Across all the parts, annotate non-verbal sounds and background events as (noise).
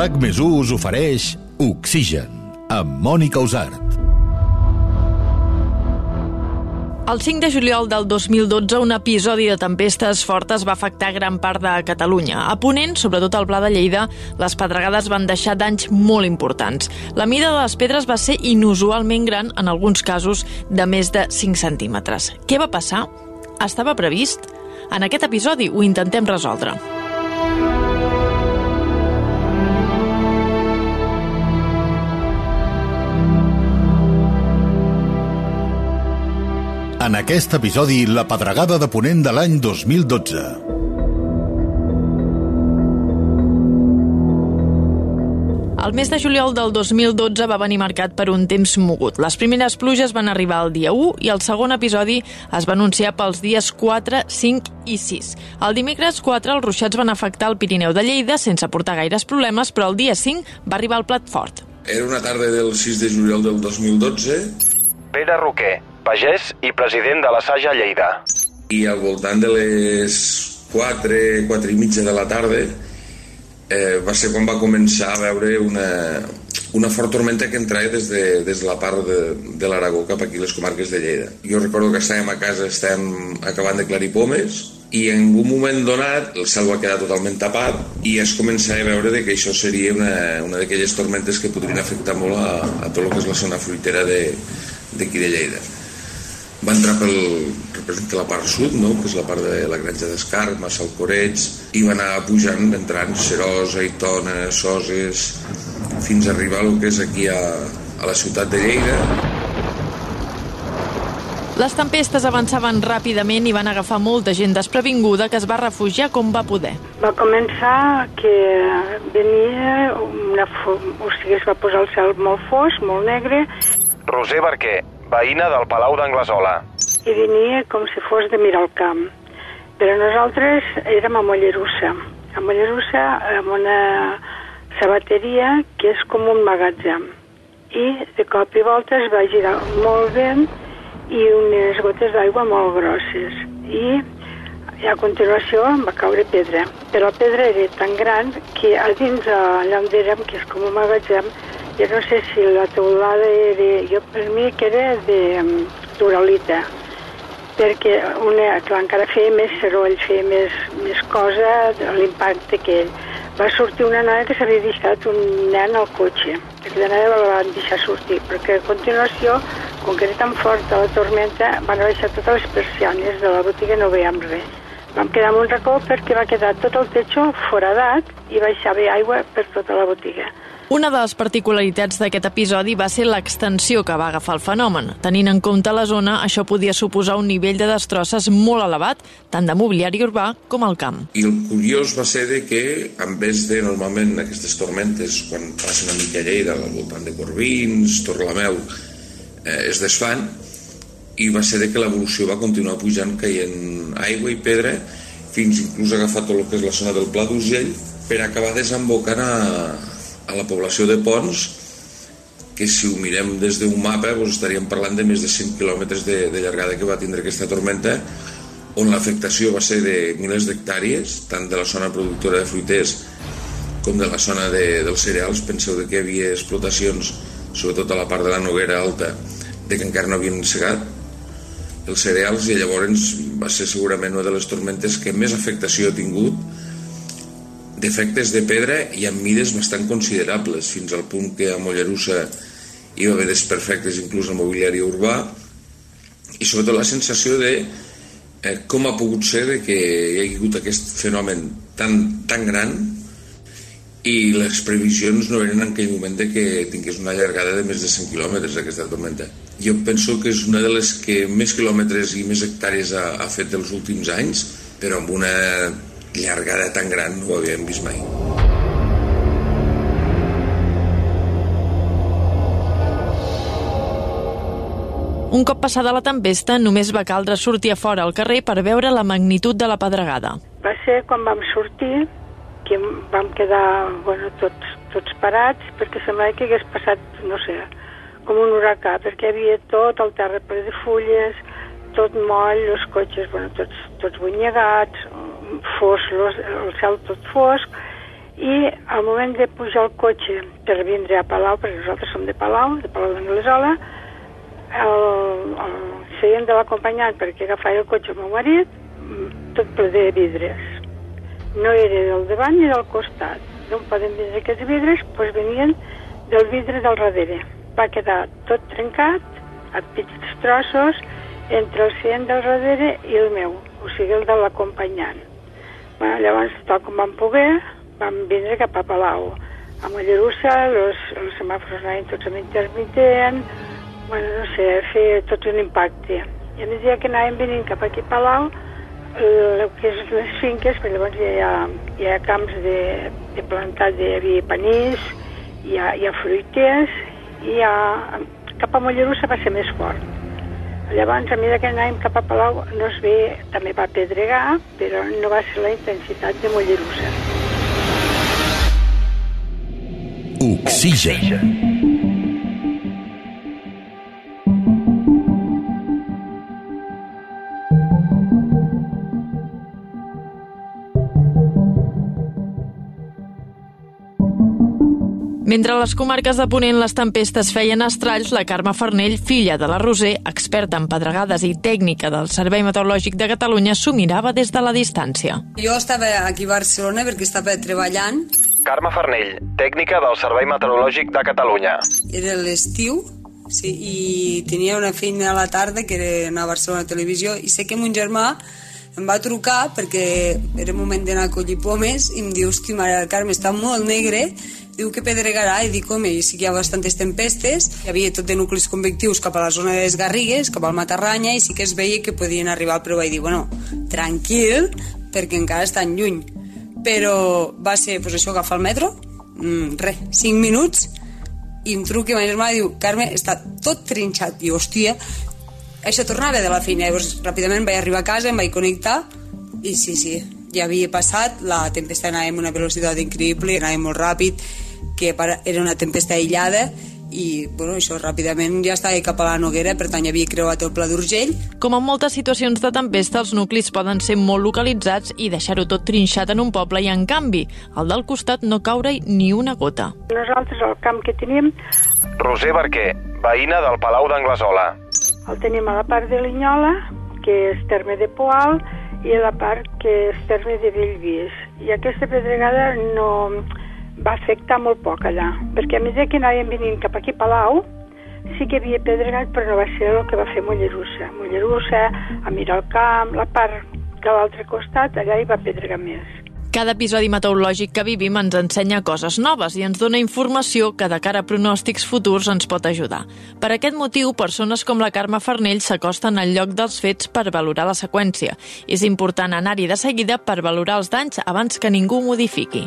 RAC més us ofereix Oxigen, amb Mònica Usart. El 5 de juliol del 2012, un episodi de tempestes fortes va afectar gran part de Catalunya. A Ponent, sobretot al Pla de Lleida, les pedregades van deixar danys molt importants. La mida de les pedres va ser inusualment gran, en alguns casos de més de 5 centímetres. Què va passar? Estava previst? En aquest episodi ho intentem resoldre. En aquest episodi, la pedregada de Ponent de l'any 2012. El mes de juliol del 2012 va venir marcat per un temps mogut. Les primeres pluges van arribar el dia 1 i el segon episodi es va anunciar pels dies 4, 5 i 6. El dimecres 4 els ruixats van afectar el Pirineu de Lleida sense portar gaires problemes, però el dia 5 va arribar el plat fort. Era una tarda del 6 de juliol del 2012 Pere Roquer, pagès i president de la Saja Lleida. i al voltant de les 4, 4 i mitja de la tarda eh, va ser quan va començar a veure una, una fort tormenta que entrava des de, des de la part de, de l'Aragó cap aquí, les comarques de Lleida. Jo recordo que estàvem a casa, estàvem acabant d'aclarir pomes, i en un moment donat el cel va quedar totalment tapat i es començava a veure de que això seria una, una d'aquelles tormentes que podrien afectar molt a, a tot el que és la zona fruitera de- d'aquí de, de Lleida va entrar pel, representa la part sud, no? que és la part de la granja d'Escar, Massalcorets, i va anar pujant, entrant Serós, Aitona, Soses, fins a arribar al que és aquí a, a la ciutat de Lleida. Les tempestes avançaven ràpidament i van agafar molta gent desprevinguda que es va refugiar com va poder. Va començar que venia una... O sigui, es va posar el cel molt fosc, molt negre, Roser Barquer, veïna del Palau d'Anglesola. i venia com si fos de mirar el camp. Però nosaltres érem a Mollerussa. A Mollerussa, amb una sabateria que és com un magatzem. I de cop i volta es va girar molt vent i unes gotes d'aigua molt grosses. I i a continuació em va caure pedra. Però la pedra era tan gran que a dins allà on érem, que és com un magatzem, jo no sé si la teulada era... Jo per mi que era de d'uralita, perquè una, clar, encara feia més soroll, feia més, més cosa, l'impacte que ell. Va sortir una noia que s'havia deixat un nen al cotxe. Aquella noia la van deixar sortir, perquè a continuació, com que era tan forta la tormenta, van baixar totes les persianes de la botiga i no veiem res. Vam quedar en un racó perquè va quedar tot el techo foradat i baixava aigua per tota la botiga. Una de les particularitats d'aquest episodi va ser l'extensió que va agafar el fenomen. Tenint en compte la zona, això podia suposar un nivell de destrosses molt elevat, tant de mobiliari urbà com al camp. I el curiós va ser de que, en vez de normalment aquestes tormentes, quan passa una mica a Lleida, al voltant de Corbins, Torlameu, eh, es desfan, i va ser de que l'evolució va continuar pujant, caient aigua i pedra, fins inclús a agafar tot el que és la zona del Pla d'Urgell, per acabar desembocant a, a la població de Pons, que si ho mirem des d'un mapa doncs estaríem parlant de més de 100 quilòmetres de, de llargada que va tindre aquesta tormenta, on l'afectació va ser de milers d'hectàrees, tant de la zona productora de fruiters com de la zona de, dels cereals. Penseu de que hi havia explotacions, sobretot a la part de la Noguera Alta, de que encara no havien segat els cereals i llavors va ser segurament una de les tormentes que més afectació ha tingut d'efectes de pedra i amb mides bastant considerables, fins al punt que a Mollerussa hi va haver desperfectes inclús al mobiliari urbà i sobretot la sensació de eh, com ha pogut ser de que hi hagi hagut aquest fenomen tan, tan gran i les previsions no eren en aquell moment de que tingués una llargada de més de 100 quilòmetres aquesta tormenta. Jo penso que és una de les que més quilòmetres i més hectàrees ha, ha fet els últims anys, però amb una llargada tan gran no ho havíem vist mai. Un cop passada la tempesta, només va caldre sortir a fora al carrer per veure la magnitud de la pedregada. Va ser quan vam sortir que vam quedar bueno, tots, tots parats perquè semblava que hagués passat, no sé, com un huracà, perquè hi havia tot el terra ple de fulles, tot moll, els cotxes, bueno, tots, tots bunyegats, fos, el cel tot fosc, i al moment de pujar el cotxe per vindre a Palau, perquè nosaltres som de Palau, de Palau d'Anglesola, el, el seient de l'acompanyant perquè agafava el cotxe el meu marit, tot ple de vidres. No era del davant ni del costat. D'on poden vindre aquests vidres? Doncs venien del vidre del darrere. Va quedar tot trencat, a petits trossos, entre el seient del darrere i el meu, o sigui, el de l'acompanyant. Bueno, llavors, tal com vam poder, vam vindre cap a Palau. A Mollerussa, els, els semàfors anaven tots amb intermitent, bueno, no sé, fer tot un impacte. I a mesura que anàvem venint cap aquí a Palau, el que és les finques, perquè llavors hi ha, hi ha camps de, de plantat, de, hi havia panís, hi ha, hi ha fruiters, i ha, cap a Mollerussa va ser més fort. Llavors, a mesura que anàvem cap a Palau, no es ve, també va pedregar, però no va ser la intensitat de Mollerussa. Oxigen. Mentre a les comarques de Ponent les tempestes feien estralls, la Carme Farnell, filla de la Roser, experta en pedregades i tècnica del Servei Meteorològic de Catalunya, s'ho mirava des de la distància. Jo estava aquí a Barcelona perquè estava treballant. Carme Farnell, tècnica del Servei Meteorològic de Catalunya. Era l'estiu sí, i tenia una feina a la tarda que era anar a Barcelona Televisió i sé que mon germà em va trucar perquè era moment d'anar a collir pomes i em diu, hosti, mare del Carme, està molt negre diu que pedregarà i dic, home, sí que hi ha bastantes tempestes, hi havia tot de nuclis convectius cap a la zona de les Garrigues, cap al Matarranya, i sí que es veia que podien arribar, però vaig dir, bueno, tranquil, perquè encara estan lluny. Però va ser, pues això, agafar el metro, mm, res, 5 minuts, i em truca ma germana i diu, Carme, està tot trinxat. I hòstia, això tornava de la feina. Llavors, ràpidament vaig arribar a casa, em vaig connectar, i sí, sí, ja havia passat, la tempesta anava amb una velocitat increïble, anava molt ràpid, que era una tempesta aïllada i bueno, això ràpidament ja estava cap a la Noguera, per tant ja havia creuat el Pla d'Urgell. Com en moltes situacions de tempesta, els nuclis poden ser molt localitzats i deixar-ho tot trinxat en un poble i, en canvi, al del costat no caure ni una gota. Nosaltres el camp que tenim... Roser Barquer, veïna del Palau d'Anglesola. El tenim a la part de Linyola, que és terme de Poal, i a la part que és terme de Bellvís. I aquesta pedregada no va afectar molt poc allà, perquè a mesura que anàvem venint cap aquí a Palau, sí que havia pedregat, però no va ser el que va fer Mollerussa. Mollerussa, a mirar el camp, la part de l'altre costat, allà hi va pedregar més. Cada episodi meteorològic que vivim ens ensenya coses noves i ens dona informació que de cara a pronòstics futurs ens pot ajudar. Per aquest motiu, persones com la Carme Farnell s'acosten al lloc dels fets per valorar la seqüència. És important anar-hi de seguida per valorar els danys abans que ningú modifiqui.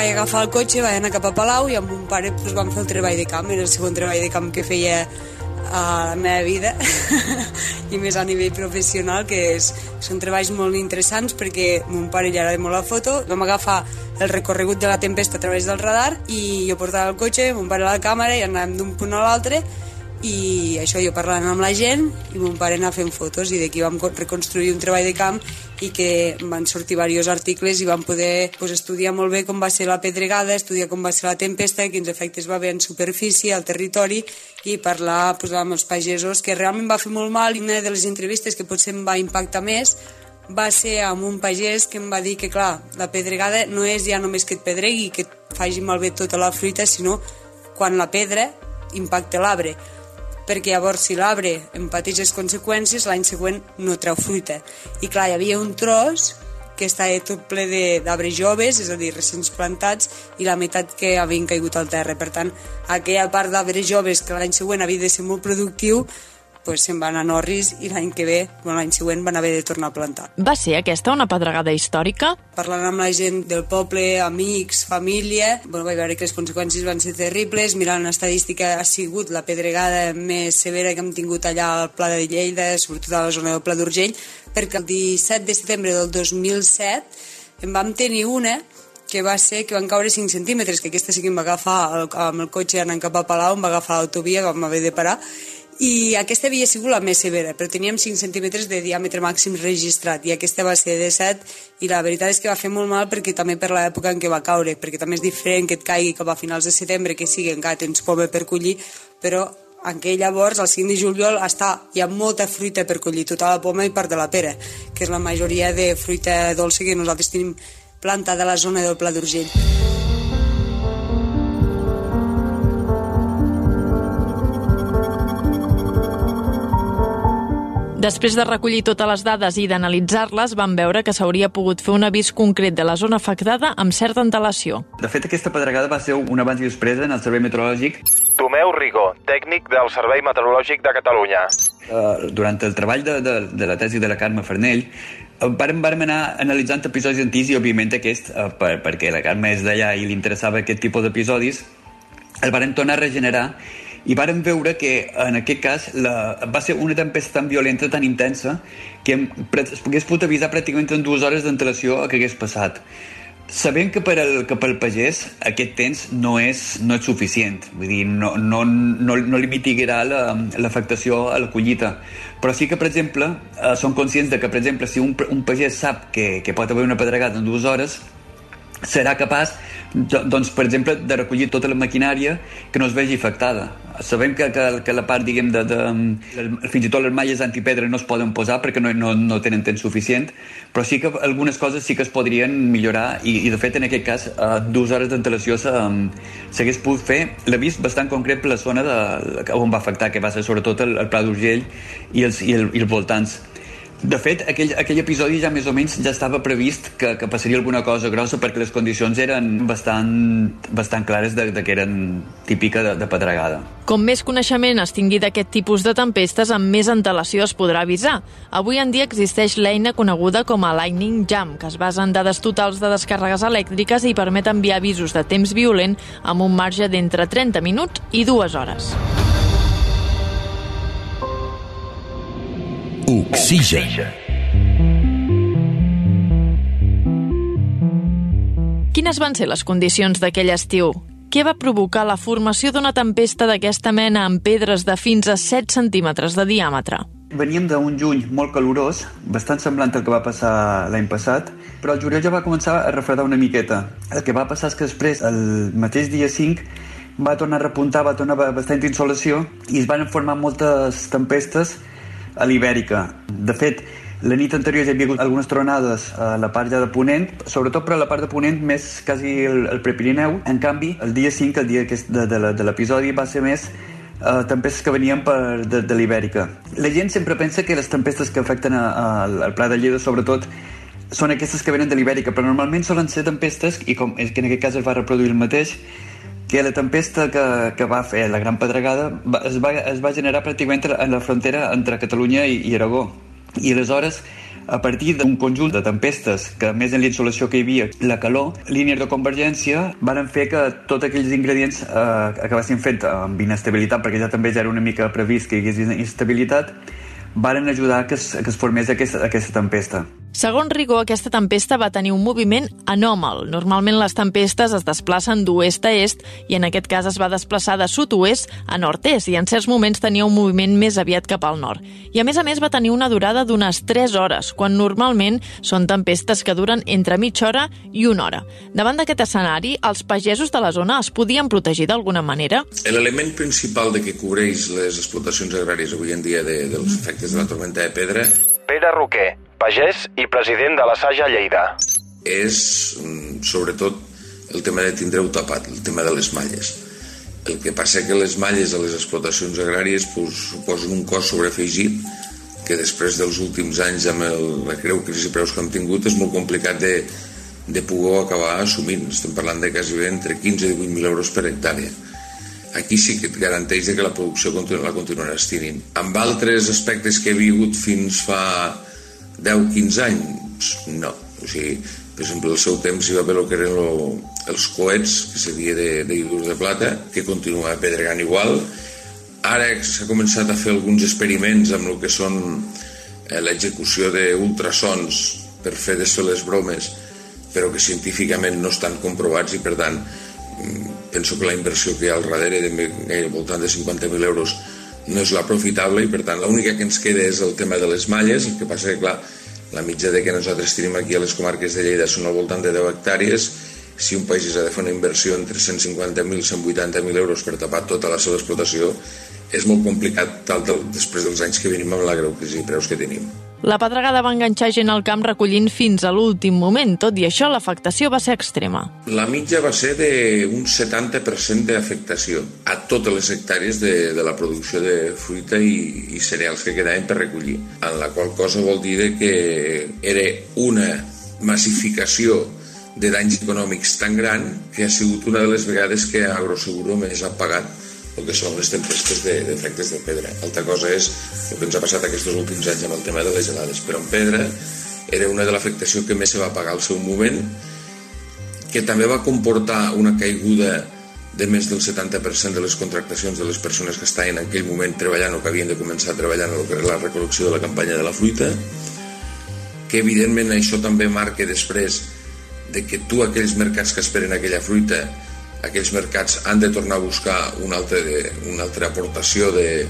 Vaig agafar el cotxe, vaig anar cap a Palau i amb mon pare pues, vam fer el treball de camp, era el segon treball de camp que feia a la meva vida. (laughs) I més a nivell professional que és, són treballs molt interessants perquè mon pare li agrada molt la foto. Vam agafar el recorregut de la tempesta a través del radar i jo portava el cotxe, mon pare la càmera i anàvem d'un punt a l'altre i això jo parlant amb la gent i mon pare anar fent fotos i d'aquí vam reconstruir un treball de camp i que van sortir diversos articles i vam poder pues, estudiar molt bé com va ser la pedregada, estudiar com va ser la tempesta, quins efectes va haver en superfície, al territori i parlar pues, amb els pagesos que realment va fer molt mal i una de les entrevistes que potser em va impactar més va ser amb un pagès que em va dir que clar, la pedregada no és ja només que et pedregui i que et faci malbé tota la fruita, sinó quan la pedra impacta l'arbre perquè llavors si l'arbre en pateix les conseqüències l'any següent no treu fruita i clar, hi havia un tros que estava tot ple d'arbres joves, és a dir, recents plantats, i la meitat que havien caigut al terra. Per tant, aquella part d'arbres joves que l'any següent havia de ser molt productiu, pues se'n van a Norris i l'any que ve, bueno, l'any següent, van haver de tornar a plantar. Va ser aquesta una pedregada històrica? Parlant amb la gent del poble, amics, família, bueno, vaig veure que les conseqüències van ser terribles. Mirant l'estadística, ha sigut la pedregada més severa que hem tingut allà al Pla de Lleida, sobretot a la zona del Pla d'Urgell, perquè el 17 de setembre del 2007 en vam tenir una que va ser que van caure 5 centímetres, que aquesta sí que em va agafar el, amb el cotxe anant cap a Palau, em va agafar l'autovia, vam haver de parar, i aquesta havia sigut la més severa, però teníem 5 centímetres de diàmetre màxim registrat i aquesta va ser de 7 i la veritat és que va fer molt mal perquè també per l'època en què va caure, perquè també és diferent que et caigui cap a finals de setembre, que sigui encara tens poma per collir, però en què llavors, el 5 de juliol, està, hi ha molta fruita per collir, tota la poma i part de la pera, que és la majoria de fruita dolça que nosaltres tenim planta de la zona del Pla d'Urgell. Després de recollir totes les dades i d'analitzar-les, van veure que s'hauria pogut fer un avís concret de la zona afectada amb certa antelació. De fet, aquesta pedregada va ser un abans i després en el Servei Meteorològic. Tomeu Rigo, tècnic del Servei Meteorològic de Catalunya. Uh, durant el treball de, de, de la tesi de la Carme Farnell, uh, vàrem, vàrem anar analitzant episodis antics i, òbviament, aquest, uh, per, perquè la Carme és d'allà i li interessava aquest tipus d'episodis, el vàrem tornar a regenerar i vàrem veure que en aquest cas la, va ser una tempesta tan violenta, tan intensa, que es pogués pogut avisar pràcticament en dues hores d'antelació que hagués passat. Sabem que per al, que pel pagès aquest temps no és, no és suficient, vull dir, no, no, no, no li mitigarà l'afectació la, a la collita, però sí que, per exemple, eh, són conscients de que, per exemple, si un, un pagès sap que, que pot haver una pedregada en dues hores, serà capaç, doncs, per exemple, de recollir tota la maquinària que no es vegi afectada. Sabem que, que, que la part, diguem, de, de, fins i tot les malles antipedra no es poden posar perquè no, no, no tenen temps suficient, però sí que algunes coses sí que es podrien millorar i, i de fet, en aquest cas, a dues hores d'antelació s'hagués pogut fer l'avís bastant concret per la zona de, on va afectar, que va ser sobretot el, el Pla d'Urgell i, els, i, el, i els voltants de fet, aquell, aquell episodi ja més o menys ja estava previst que, que passaria alguna cosa grossa perquè les condicions eren bastant, bastant clares de, de que eren típica de, de pedregada. Com més coneixement es tingui d'aquest tipus de tempestes, amb més antelació es podrà avisar. Avui en dia existeix l'eina coneguda com a Lightning Jam, que es basa en dades totals de descàrregues elèctriques i permet enviar avisos de temps violent amb un marge d'entre 30 minuts i 2 hores. Oxigen. Quines van ser les condicions d'aquell estiu? Què va provocar la formació d'una tempesta d'aquesta mena amb pedres de fins a 7 centímetres de diàmetre? Veníem d'un juny molt calorós, bastant semblant al que va passar l'any passat, però el juliol ja va començar a refredar una miqueta. El que va passar és que després, el mateix dia 5, va tornar a repuntar, va tornar bastant insolació i es van formar moltes tempestes a l'Ibèrica. De fet, la nit anterior ja hi havia hagut algunes tronades a la part ja de Ponent, sobretot per a la part de Ponent més quasi el, el Prepirineu. En canvi, el dia 5, el dia de, de, de l'episodi, va ser més eh, tempestes que venien per, de, de l'Ibèrica. La gent sempre pensa que les tempestes que afecten a, a, al Pla de Lleida, sobretot, són aquestes que venen de l'Ibèrica, però normalment solen ser tempestes, i com que en aquest cas es va reproduir el mateix, que la tempesta que, que va fer la Gran Pedregada va, es, va, es va generar pràcticament en la frontera entre Catalunya i, i Aragó. I aleshores, a partir d'un conjunt de tempestes, que més en l'insolació que hi havia, la calor, línies de convergència, van fer que tots aquells ingredients eh, acabessin fent amb inestabilitat, perquè ja també ja era una mica previst que hi hagués instabilitat, varen ajudar que es, que es formés aquesta, aquesta tempesta. Segons Rigó, aquesta tempesta va tenir un moviment anòmal. Normalment les tempestes es desplacen d'oest a est i en aquest cas es va desplaçar de sud-oest a nord-est i en certs moments tenia un moviment més aviat cap al nord. I a més a més va tenir una durada d'unes 3 hores, quan normalment són tempestes que duren entre mitja hora i una hora. Davant d'aquest escenari, els pagesos de la zona es podien protegir d'alguna manera? L'element principal de que cobreix les explotacions agràries avui en dia de, dels efectes de la tormenta de pedra Pere Roquer, pagès i president de la Saja Lleida. és mm, sobretot el tema de tindre-ho tapat, el tema de les malles. El que passa que les malles a les explotacions agràries pues, suposen un cost sobreafegit que després dels últims anys amb el, la greu crisi preus que hem tingut és molt complicat de, de poder acabar assumint. Estem parlant de quasi entre 15 i 18.000 euros per hectàrea. Aquí sí que et garanteix que la producció la continuaràs tenint. Amb altres aspectes que he vingut fins fa 10-15 anys, no. O sigui, per exemple, al seu temps hi va haver el que eren lo, els coets, que servia de, de hidrur de plata, que continua pedregant igual. Ara s'ha començat a fer alguns experiments amb el que són eh, l'execució d'ultrasons per fer desfer les bromes però que científicament no estan comprovats i per tant mm, penso que la inversió que hi ha al darrere de gairebé voltant de 50.000 euros no és la profitable i per tant l'única que ens queda és el tema de les malles, el que passa que clar, la mitja de que nosaltres tenim aquí a les comarques de Lleida són al voltant de 10 hectàrees, si un país ha de fer una inversió entre 150.000 i 180.000 euros per tapar tota la seva explotació, és molt complicat tal, tal, després dels anys que venim amb la greu crisi de preus que tenim. La pedregada va enganxar gent al camp recollint fins a l'últim moment. Tot i això, l'afectació va ser extrema. La mitja va ser d'un 70% d'afectació a totes les hectàrees de, de la producció de fruita i, i cereals que quedaven per recollir, en la qual cosa vol dir que era una massificació de danys econòmics tan gran que ha sigut una de les vegades que Agroseguro més ha pagat el que són les tempestes d'efectes de, de pedra. Altra cosa és el que ens ha passat aquests últims anys amb el tema de les gelades, però en pedra era una de l'afectació que més se va pagar al seu moment, que també va comportar una caiguda de més del 70% de les contractacions de les persones que estaven en aquell moment treballant o que havien de començar a treballar en que la recol·lecció de la campanya de la fruita, que evidentment això també marca després de que tu aquells mercats que esperen aquella fruita aquells mercats han de tornar a buscar una altra, una altra aportació de,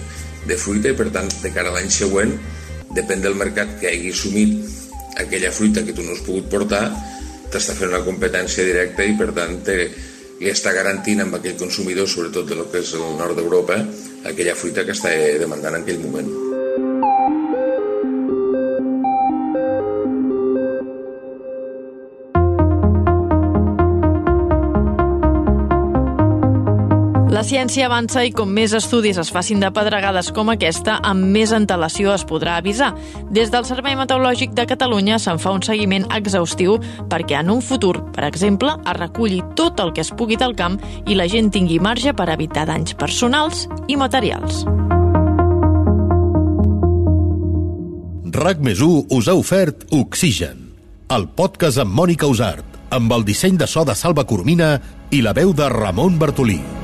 de fruita i per tant de cara a l'any següent depèn del mercat que hagi assumit aquella fruita que tu no has pogut portar t'està fent una competència directa i per tant te, li està garantint amb aquell consumidor, sobretot de lo que és el nord d'Europa, aquella fruita que està demandant en aquell moment. La ciència avança i com més estudis es facin de pedregades com aquesta, amb més antelació es podrà avisar. Des del Servei Meteorològic de Catalunya se'n fa un seguiment exhaustiu perquè en un futur, per exemple, es reculli tot el que es pugui del camp i la gent tingui marge per evitar danys personals i materials. RAC més us ha ofert Oxigen, el podcast amb Mònica Usart, amb el disseny de so de Salva Coromina i la veu de Ramon Bartolí.